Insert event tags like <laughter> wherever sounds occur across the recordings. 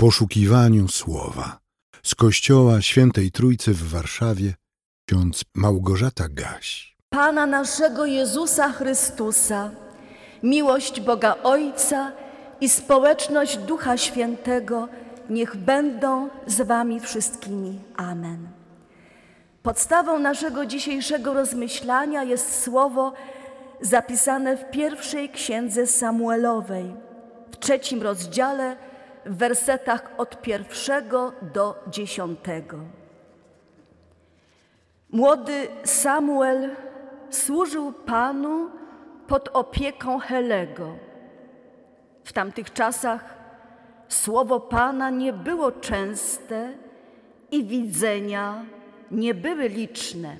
poszukiwaniu słowa. Z kościoła Świętej Trójcy w Warszawie ksiądz Małgorzata Gaś. Pana naszego Jezusa Chrystusa, miłość Boga Ojca i społeczność Ducha Świętego niech będą z Wami wszystkimi. Amen. Podstawą naszego dzisiejszego rozmyślania jest słowo zapisane w pierwszej księdze Samuelowej, w trzecim rozdziale, w wersetach od pierwszego do dziesiątego. Młody Samuel służył Panu pod opieką Helego. W tamtych czasach słowo Pana nie było częste i widzenia nie były liczne.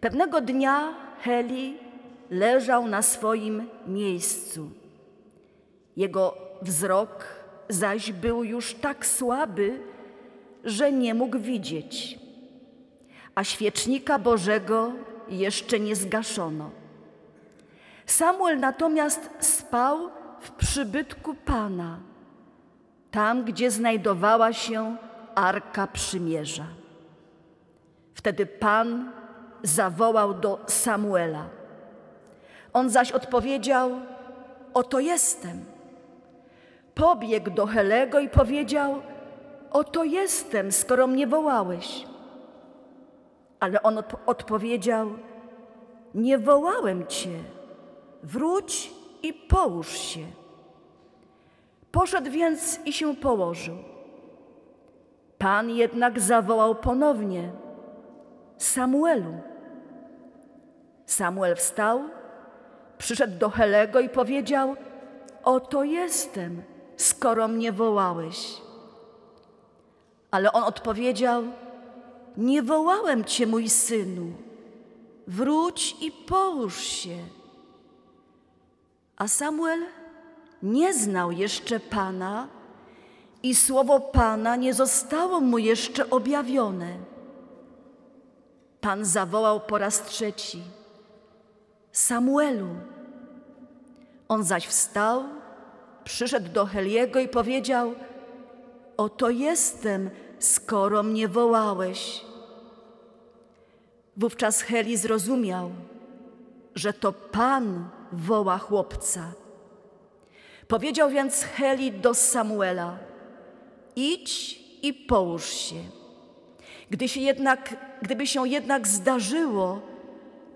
Pewnego dnia Heli leżał na swoim miejscu. Jego wzrok zaś był już tak słaby, że nie mógł widzieć, a świecznika Bożego jeszcze nie zgaszono. Samuel natomiast spał w przybytku Pana, tam gdzie znajdowała się Arka Przymierza. Wtedy Pan zawołał do Samuela. On zaś odpowiedział: Oto jestem. Pobiegł do Helego i powiedział: Oto jestem, skoro mnie wołałeś. Ale on odp odpowiedział: Nie wołałem cię, wróć i połóż się. Poszedł więc i się położył. Pan jednak zawołał ponownie: Samuelu. Samuel wstał, przyszedł do Helego i powiedział: Oto jestem, skoro mnie wołałeś. Ale on odpowiedział: Nie wołałem cię, mój synu. Wróć i połóż się. A Samuel nie znał jeszcze Pana i słowo Pana nie zostało mu jeszcze objawione. Pan zawołał po raz trzeci: Samuelu. On zaś wstał, przyszedł do Heliego i powiedział: Oto jestem, skoro mnie wołałeś. Wówczas Heli zrozumiał, że to Pan woła chłopca. Powiedział więc Heli do Samuela: Idź i połóż się. Gdy się jednak, gdyby się jednak zdarzyło,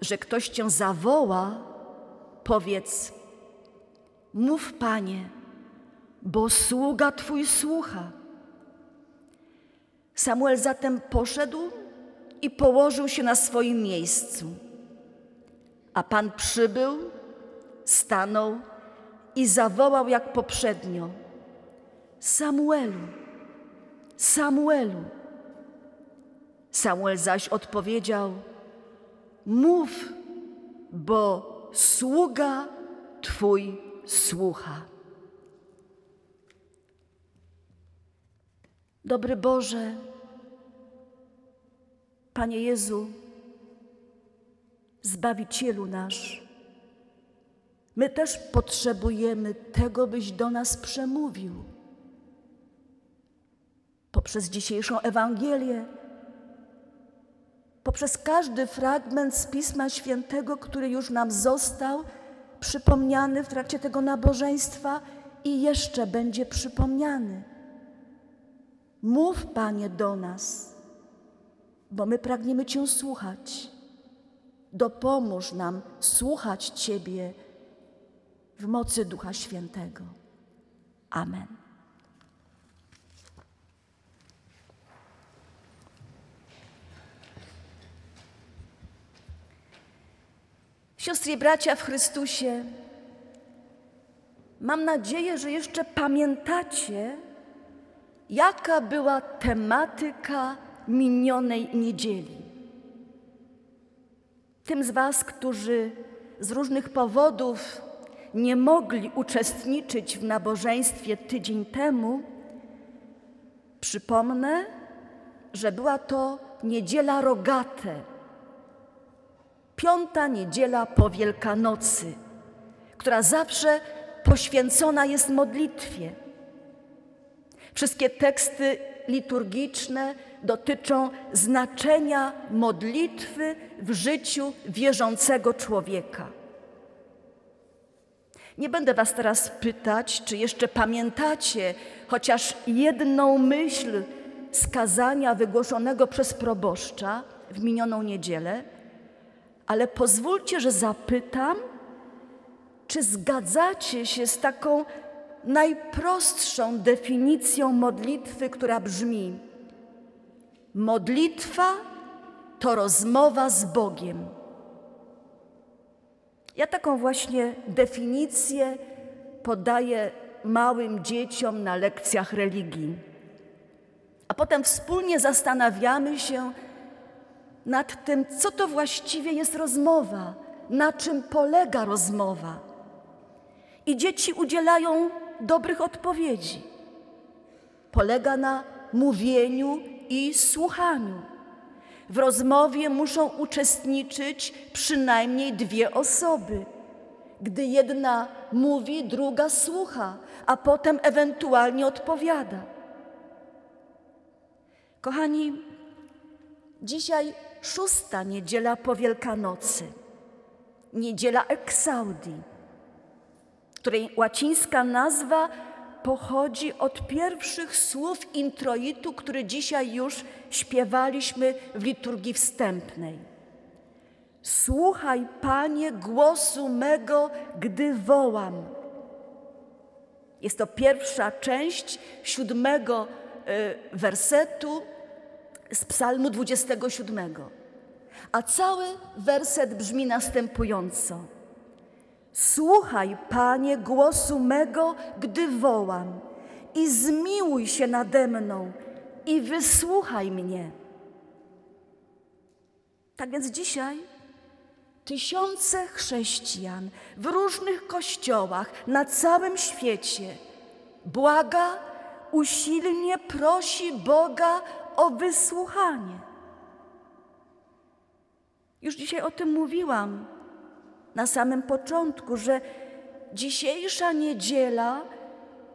że ktoś cię zawoła, powiedz: Mów, panie, bo sługa twój słucha. Samuel zatem poszedł i położył się na swoim miejscu. A pan przybył, stanął i zawołał jak poprzednio: Samuelu, Samuelu. Samuel zaś odpowiedział: Mów, bo sługa Twój słucha. Dobry Boże, Panie Jezu, Zbawicielu nasz, my też potrzebujemy tego, byś do nas przemówił. Poprzez dzisiejszą Ewangelię, poprzez każdy fragment z Pisma Świętego, który już nam został przypomniany w trakcie tego nabożeństwa i jeszcze będzie przypomniany. Mów, Panie, do nas, bo my pragniemy Cię słuchać. Dopomóż nam słuchać Ciebie w mocy Ducha Świętego. Amen. Siostry i bracia w Chrystusie, mam nadzieję, że jeszcze pamiętacie, jaka była tematyka minionej niedzieli. Tym z Was, którzy z różnych powodów nie mogli uczestniczyć w nabożeństwie tydzień temu, przypomnę, że była to niedziela rogate piąta niedziela po Wielkanocy, która zawsze poświęcona jest modlitwie. Wszystkie teksty liturgiczne dotyczą znaczenia modlitwy w życiu wierzącego człowieka. Nie będę Was teraz pytać, czy jeszcze pamiętacie chociaż jedną myśl skazania wygłoszonego przez proboszcza w minioną niedzielę, ale pozwólcie, że zapytam, czy zgadzacie się z taką najprostszą definicją modlitwy, która brzmi: Modlitwa to rozmowa z Bogiem. Ja taką właśnie definicję podaję małym dzieciom na lekcjach religii. A potem wspólnie zastanawiamy się nad tym, co to właściwie jest rozmowa, na czym polega rozmowa. I dzieci udzielają dobrych odpowiedzi. Polega na mówieniu i słuchaniu. W rozmowie muszą uczestniczyć przynajmniej dwie osoby. Gdy jedna mówi, druga słucha, a potem ewentualnie odpowiada. Kochani, dzisiaj szósta niedziela po Wielkanocy, niedziela Exaudi, której łacińska nazwa pochodzi od pierwszych słów introitu, który dzisiaj już śpiewaliśmy w liturgii wstępnej. Słuchaj, Panie, głosu mego, gdy wołam. Jest to pierwsza część siódmego y, wersetu z Psalmu 27. A cały werset brzmi następująco. Słuchaj, Panie, głosu mego, gdy wołam, i zmiłuj się nade mną, i wysłuchaj mnie. Tak więc dzisiaj tysiące chrześcijan w różnych kościołach na całym świecie błaga, usilnie prosi Boga o wysłuchanie. Już dzisiaj o tym mówiłam na samym początku, że dzisiejsza niedziela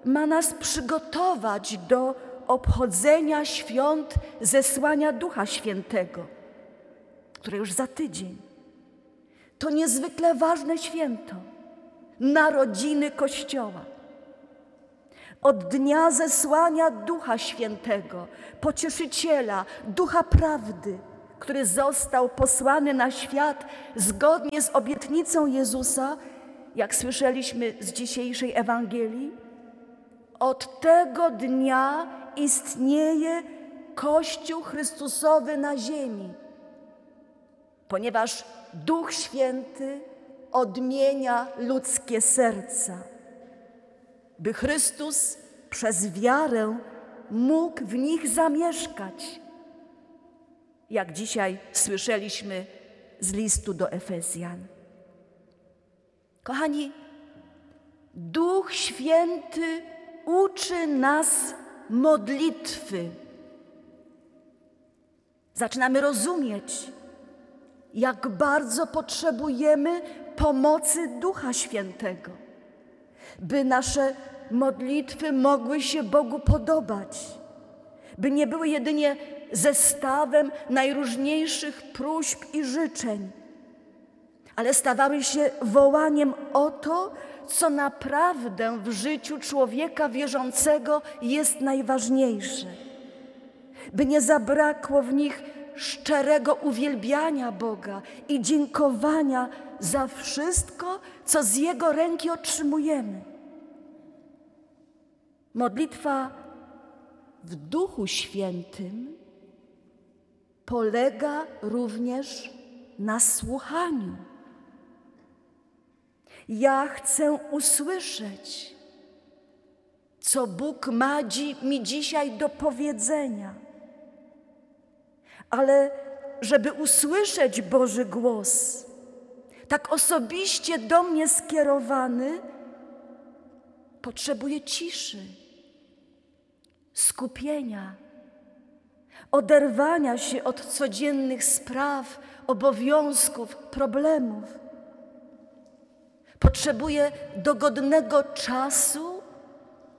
ma nas przygotować do obchodzenia świąt zesłania Ducha Świętego, które już za tydzień. To niezwykle ważne święto, narodziny Kościoła. Od dnia zesłania Ducha Świętego, Pocieszyciela, Ducha Prawdy, który został posłany na świat zgodnie z obietnicą Jezusa, jak słyszeliśmy z dzisiejszej Ewangelii, od tego dnia istnieje Kościół Chrystusowy na ziemi, ponieważ Duch Święty odmienia ludzkie serca, by Chrystus przez wiarę mógł w nich zamieszkać jak dzisiaj słyszeliśmy z listu do Efezjan. Kochani, Duch Święty uczy nas modlitwy. Zaczynamy rozumieć, jak bardzo potrzebujemy pomocy Ducha Świętego, by nasze modlitwy mogły się Bogu podobać, by nie były jedynie zestawem najróżniejszych próśb i życzeń, ale stawały się wołaniem o to, co naprawdę w życiu człowieka wierzącego jest najważniejsze. By nie zabrakło w nich szczerego uwielbiania Boga i dziękowania za wszystko, co z Jego ręki otrzymujemy. Modlitwa w Duchu Świętym polega również na słuchaniu. Ja chcę usłyszeć, co Bóg ma mi dzisiaj do powiedzenia. Ale żeby usłyszeć Boży głos, tak osobiście do mnie skierowany, potrzebuję ciszy, skupienia oderwania się od codziennych spraw, obowiązków, problemów. Potrzebuje dogodnego czasu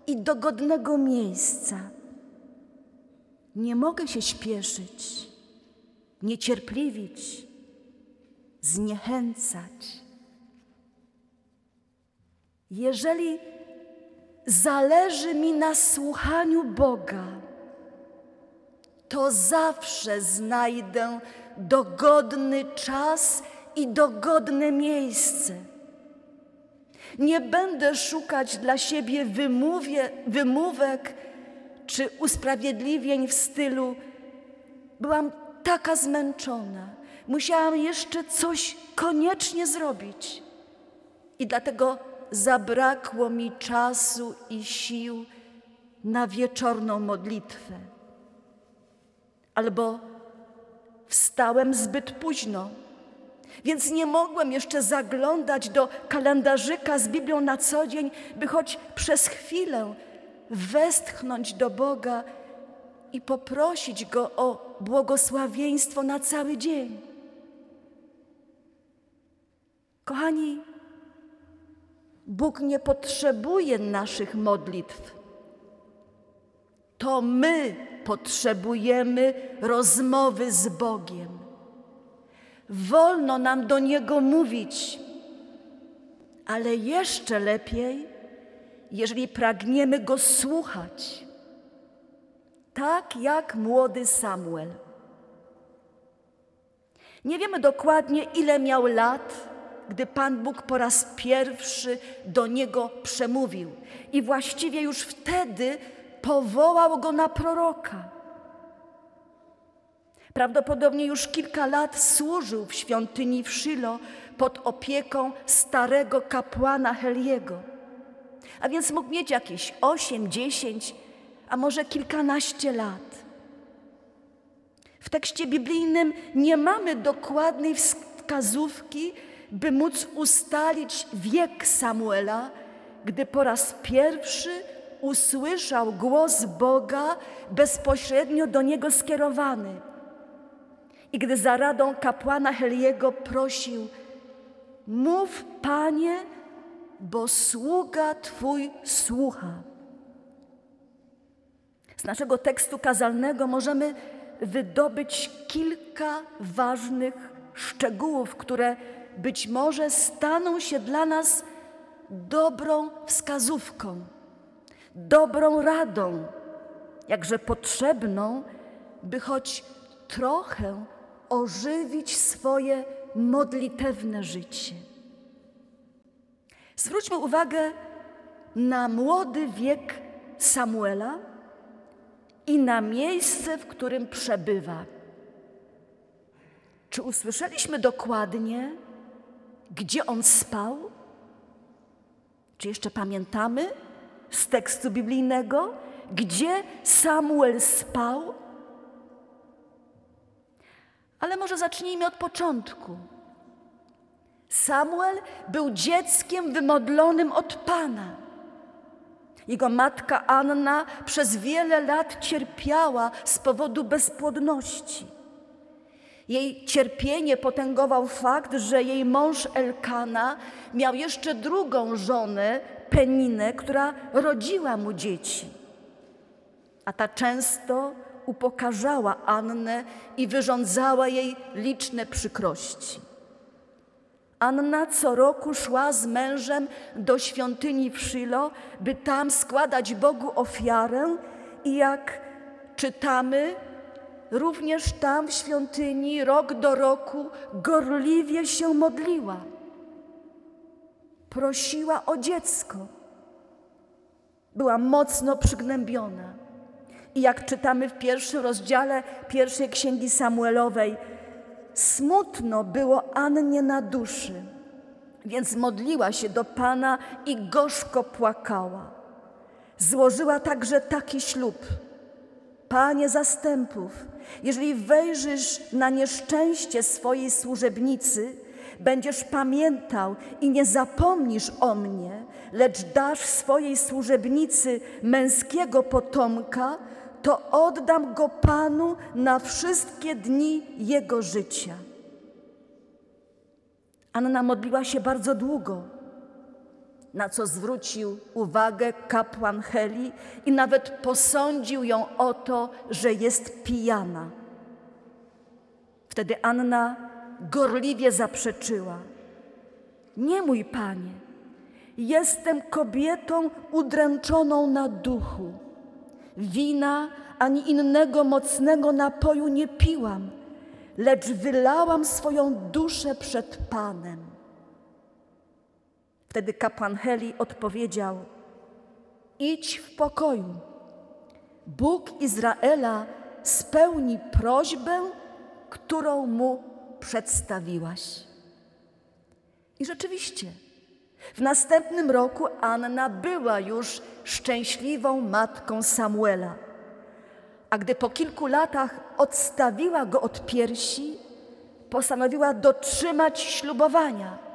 i dogodnego miejsca. Nie mogę się śpieszyć, niecierpliwić, zniechęcać. Jeżeli zależy mi na słuchaniu Boga, to zawsze znajdę dogodny czas i dogodne miejsce. Nie będę szukać dla siebie wymówie, wymówek czy usprawiedliwień w stylu byłam taka zmęczona, musiałam jeszcze coś koniecznie zrobić i dlatego zabrakło mi czasu i sił na wieczorną modlitwę. Albo wstałem zbyt późno, więc nie mogłem jeszcze zaglądać do kalendarzyka z Biblią na co dzień, by choć przez chwilę westchnąć do Boga i poprosić Go o błogosławieństwo na cały dzień. Kochani, Bóg nie potrzebuje naszych modlitw. To my potrzebujemy rozmowy z Bogiem. Wolno nam do Niego mówić, ale jeszcze lepiej, jeżeli pragniemy Go słuchać, tak jak młody Samuel. Nie wiemy dokładnie, ile miał lat, gdy Pan Bóg po raz pierwszy do niego przemówił. I właściwie już wtedy powołał go na proroka. Prawdopodobnie już kilka lat służył w świątyni w Szylo pod opieką starego kapłana Heliego. A więc mógł mieć jakieś osiem, dziesięć, a może kilkanaście lat. W tekście biblijnym nie mamy dokładnej wskazówki, by móc ustalić wiek Samuela, gdy po raz pierwszy usłyszał głos Boga bezpośrednio do niego skierowany. I gdy za radą kapłana Heliego prosił: Mów, panie, bo sługa twój słucha. Z naszego tekstu kazalnego możemy wydobyć kilka ważnych szczegółów, które być może staną się dla nas dobrą wskazówką, dobrą radą, jakże potrzebną, by choć trochę ożywić swoje modlitewne życie. Zwróćmy uwagę na młody wiek Samuela i na miejsce, w którym przebywa. Czy usłyszeliśmy dokładnie, gdzie on spał? Czy jeszcze pamiętamy z tekstu biblijnego, gdzie Samuel spał? Ale może zacznijmy od początku. Samuel był dzieckiem wymodlonym od Pana. Jego matka Anna przez wiele lat cierpiała z powodu bezpłodności. Jej cierpienie potęgował fakt, że jej mąż Elkana miał jeszcze drugą żonę, Peninę, która rodziła mu dzieci. A ta często upokarzała Annę i wyrządzała jej liczne przykrości. Anna co roku szła z mężem do świątyni w Szylo, by tam składać Bogu ofiarę i jak czytamy, również tam w świątyni rok do roku gorliwie się modliła. Prosiła o dziecko. Była mocno przygnębiona. I jak czytamy w pierwszym rozdziale pierwszej księgi Samuelowej, smutno było Annie na duszy, więc modliła się do Pana i gorzko płakała. Złożyła także taki ślub. Panie zastępów, jeżeli wejrzysz na nieszczęście swojej służebnicy, będziesz pamiętał i nie zapomnisz o mnie, lecz dasz swojej służebnicy męskiego potomka, to oddam go Panu na wszystkie dni jego życia. Anna modliła się bardzo długo na co zwrócił uwagę kapłan Heli i nawet posądził ją o to, że jest pijana. Wtedy Anna gorliwie zaprzeczyła: Nie mój panie, jestem kobietą udręczoną na duchu. Wina ani innego mocnego napoju nie piłam, lecz wylałam swoją duszę przed Panem. Wtedy kapłan Heli odpowiedział: Idź w pokoju. Bóg Izraela spełni prośbę, którą mu przedstawiłaś. I rzeczywiście, w następnym roku Anna była już szczęśliwą matką Samuela. A gdy po kilku latach odstawiła go od piersi, postanowiła dotrzymać ślubowania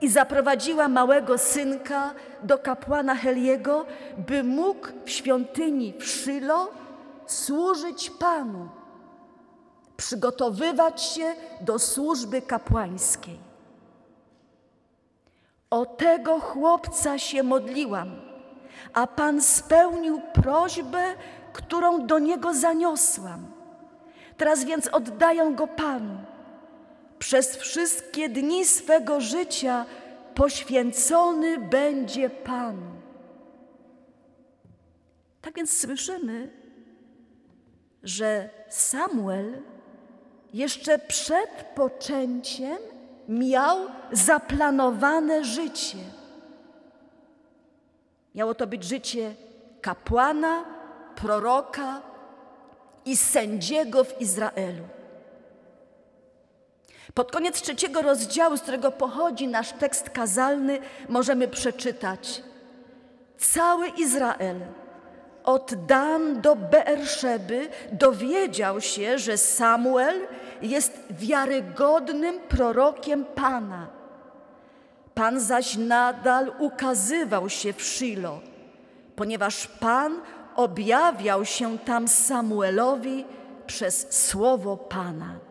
i zaprowadziła małego synka do kapłana Heliego, by mógł w świątyni w Szylo służyć Panu, przygotowywać się do służby kapłańskiej. O tego chłopca się modliłam, a Pan spełnił prośbę, którą do niego zaniosłam. Teraz więc oddaję go Panu. Przez wszystkie dni swego życia poświęcony będzie Panu. Tak więc słyszymy, że Samuel jeszcze przed poczęciem miał zaplanowane życie. Miało to być życie kapłana, proroka i sędziego w Izraelu. Pod koniec trzeciego rozdziału, z którego pochodzi nasz tekst kazalny, możemy przeczytać: Cały Izrael, od Dan do Beerszeby, dowiedział się, że Samuel jest wiarygodnym prorokiem Pana. Pan zaś nadal ukazywał się w Shilo, ponieważ Pan objawiał się tam Samuelowi przez słowo Pana.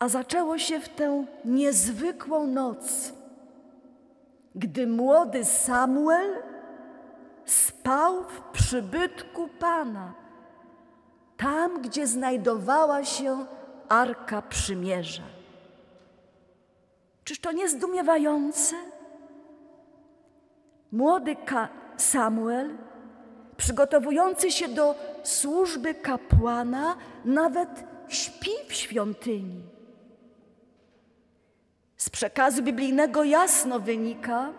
A zaczęło się w tę niezwykłą noc, gdy młody Samuel spał w przybytku Pana, tam gdzie znajdowała się Arka Przymierza. Czyż to nie zdumiewające? Młody Samuel, przygotowujący się do służby kapłana, nawet śpi w świątyni. Z przekazu biblijnego jasno wynika,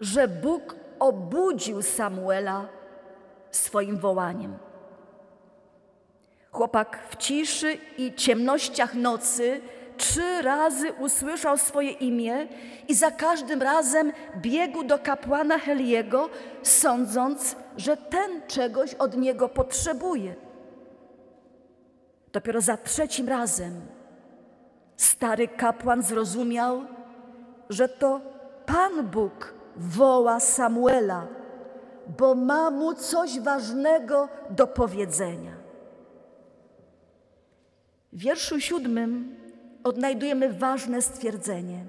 że Bóg obudził Samuela swoim wołaniem. Chłopak w ciszy i ciemnościach nocy trzy razy usłyszał swoje imię i za każdym razem biegł do kapłana Heliego, sądząc, że ten czegoś od niego potrzebuje. Dopiero za trzecim razem stary kapłan zrozumiał, że to Pan Bóg woła Samuela, bo ma mu coś ważnego do powiedzenia. W wierszu siódmym odnajdujemy ważne stwierdzenie.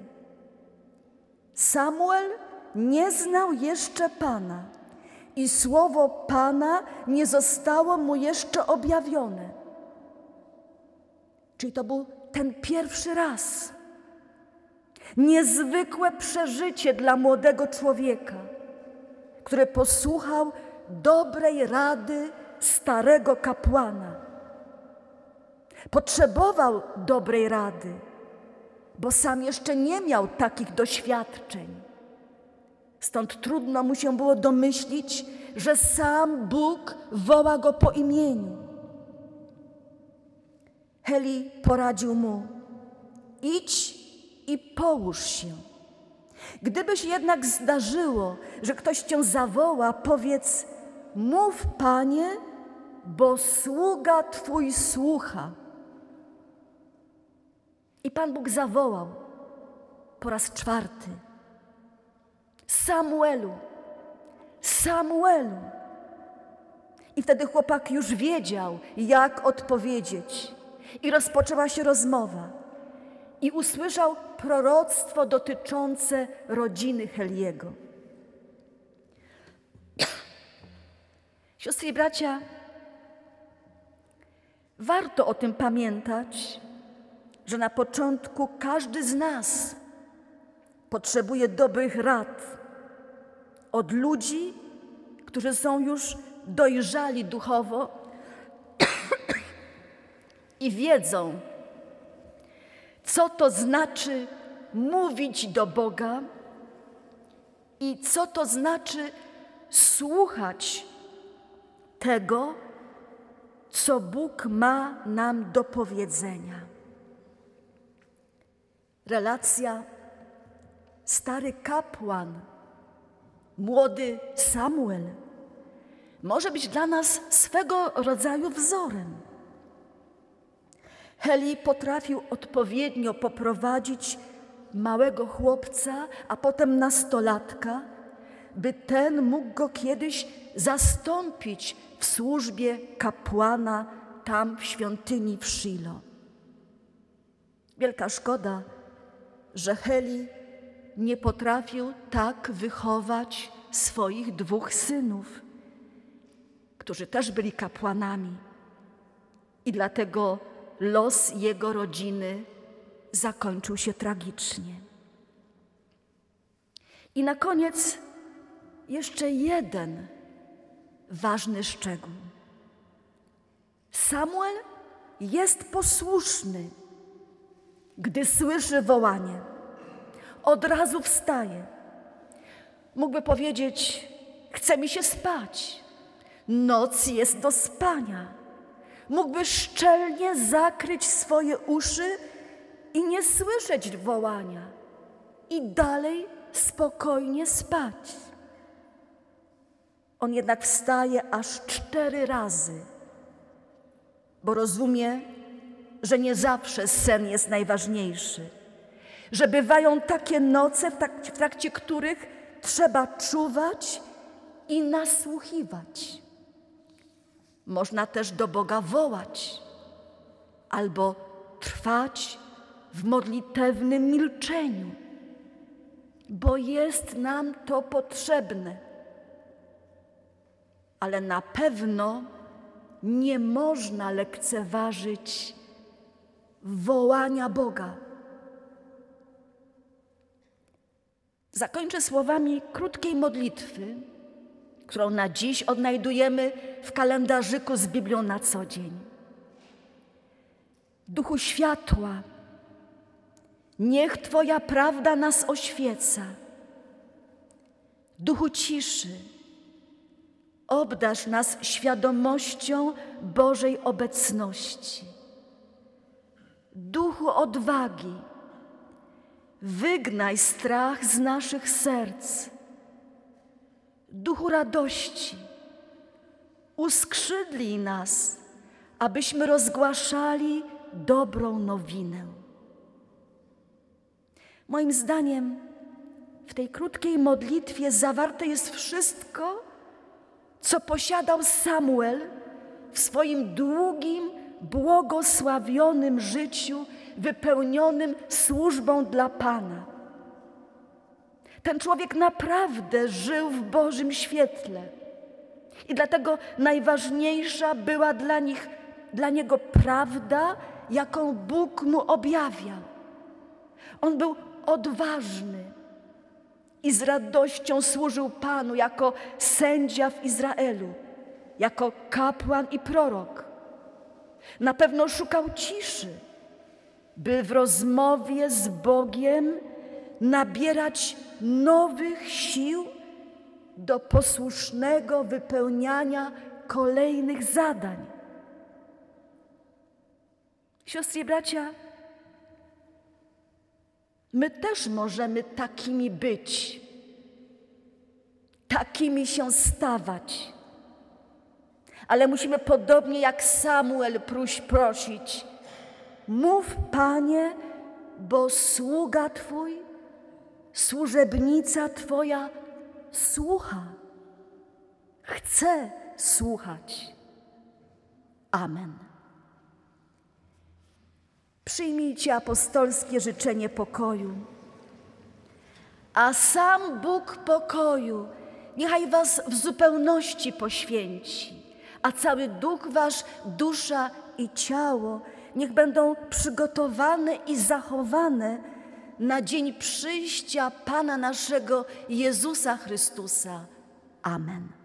Samuel nie znał jeszcze Pana i słowo Pana nie zostało mu jeszcze objawione. Czyli to był ten pierwszy raz. Niezwykłe przeżycie dla młodego człowieka, który posłuchał dobrej rady starego kapłana. Potrzebował dobrej rady, bo sam jeszcze nie miał takich doświadczeń. Stąd trudno mu się było domyślić, że sam Bóg woła go po imieniu. Heli poradził mu: idź i połóż się. Gdyby się jednak zdarzyło, że ktoś cię zawoła, powiedz: Mów, panie, bo sługa twój słucha. I Pan Bóg zawołał po raz czwarty: Samuelu, Samuelu. I wtedy chłopak już wiedział, jak odpowiedzieć. I rozpoczęła się rozmowa. i usłyszał proroctwo dotyczące rodziny Heliego. <clears throat> Siostry i bracia, warto o tym pamiętać, że na początku każdy z nas potrzebuje dobrych rad od ludzi, którzy są już dojrzali duchowo i wiedzą, co to znaczy mówić do Boga i co to znaczy słuchać tego, co Bóg ma nam do powiedzenia. Relacja stary kapłan, młody Samuel może być dla nas swego rodzaju wzorem. Heli potrafił odpowiednio poprowadzić małego chłopca, a potem nastolatka, by ten mógł go kiedyś zastąpić w służbie kapłana tam w świątyni w Shilo. Wielka szkoda, że Heli nie potrafił tak wychować swoich dwóch synów, którzy też byli kapłanami. I dlatego los jego rodziny zakończył się tragicznie. I na koniec jeszcze jeden ważny szczegół. Samuel jest posłuszny, gdy słyszy wołanie. Od razu wstaje. Mógłby powiedzieć: Chce mi się spać. Noc jest do spania mógłby szczelnie zakryć swoje uszy i nie słyszeć wołania, i dalej spokojnie spać. On jednak wstaje aż cztery razy, bo rozumie, że nie zawsze sen jest najważniejszy, że bywają takie noce, w trakcie, w trakcie których trzeba czuwać i nasłuchiwać. Można też do Boga wołać albo trwać w modlitewnym milczeniu, bo jest nam to potrzebne. Ale na pewno nie można lekceważyć wołania Boga. Zakończę słowami krótkiej modlitwy którą na dziś odnajdujemy w kalendarzyku z Biblią na co dzień. Duchu światła, niech Twoja prawda nas oświeca. Duchu ciszy, obdasz nas świadomością Bożej obecności. Duchu odwagi, wygnaj strach z naszych serc duchu radości, uskrzydlij nas, abyśmy rozgłaszali dobrą nowinę. Moim zdaniem, w tej krótkiej modlitwie zawarte jest wszystko, co posiadał Samuel w swoim długim, błogosławionym życiu, wypełnionym służbą dla Pana. Ten człowiek naprawdę żył w Bożym świetle. I dlatego najważniejsza była dla nich, dla niego prawda, jaką Bóg mu objawiał. On był odważny i z radością służył Panu jako sędzia w Izraelu, jako kapłan i prorok. Na pewno szukał ciszy, by w rozmowie z Bogiem nabierać nowych sił do posłusznego wypełniania kolejnych zadań. Siostry i bracia, my też możemy takimi być, takimi się stawać. Ale musimy podobnie jak Samuel prosić: Mów, Panie, bo sługa Twój służebnica Twoja słucha, chce słuchać. Amen. Przyjmijcie apostolskie życzenie pokoju. A sam Bóg pokoju niechaj was w zupełności poświęci, a cały duch wasz, dusza i ciało niech będą przygotowane i zachowane na dzień przyjścia Pana naszego Jezusa Chrystusa. Amen.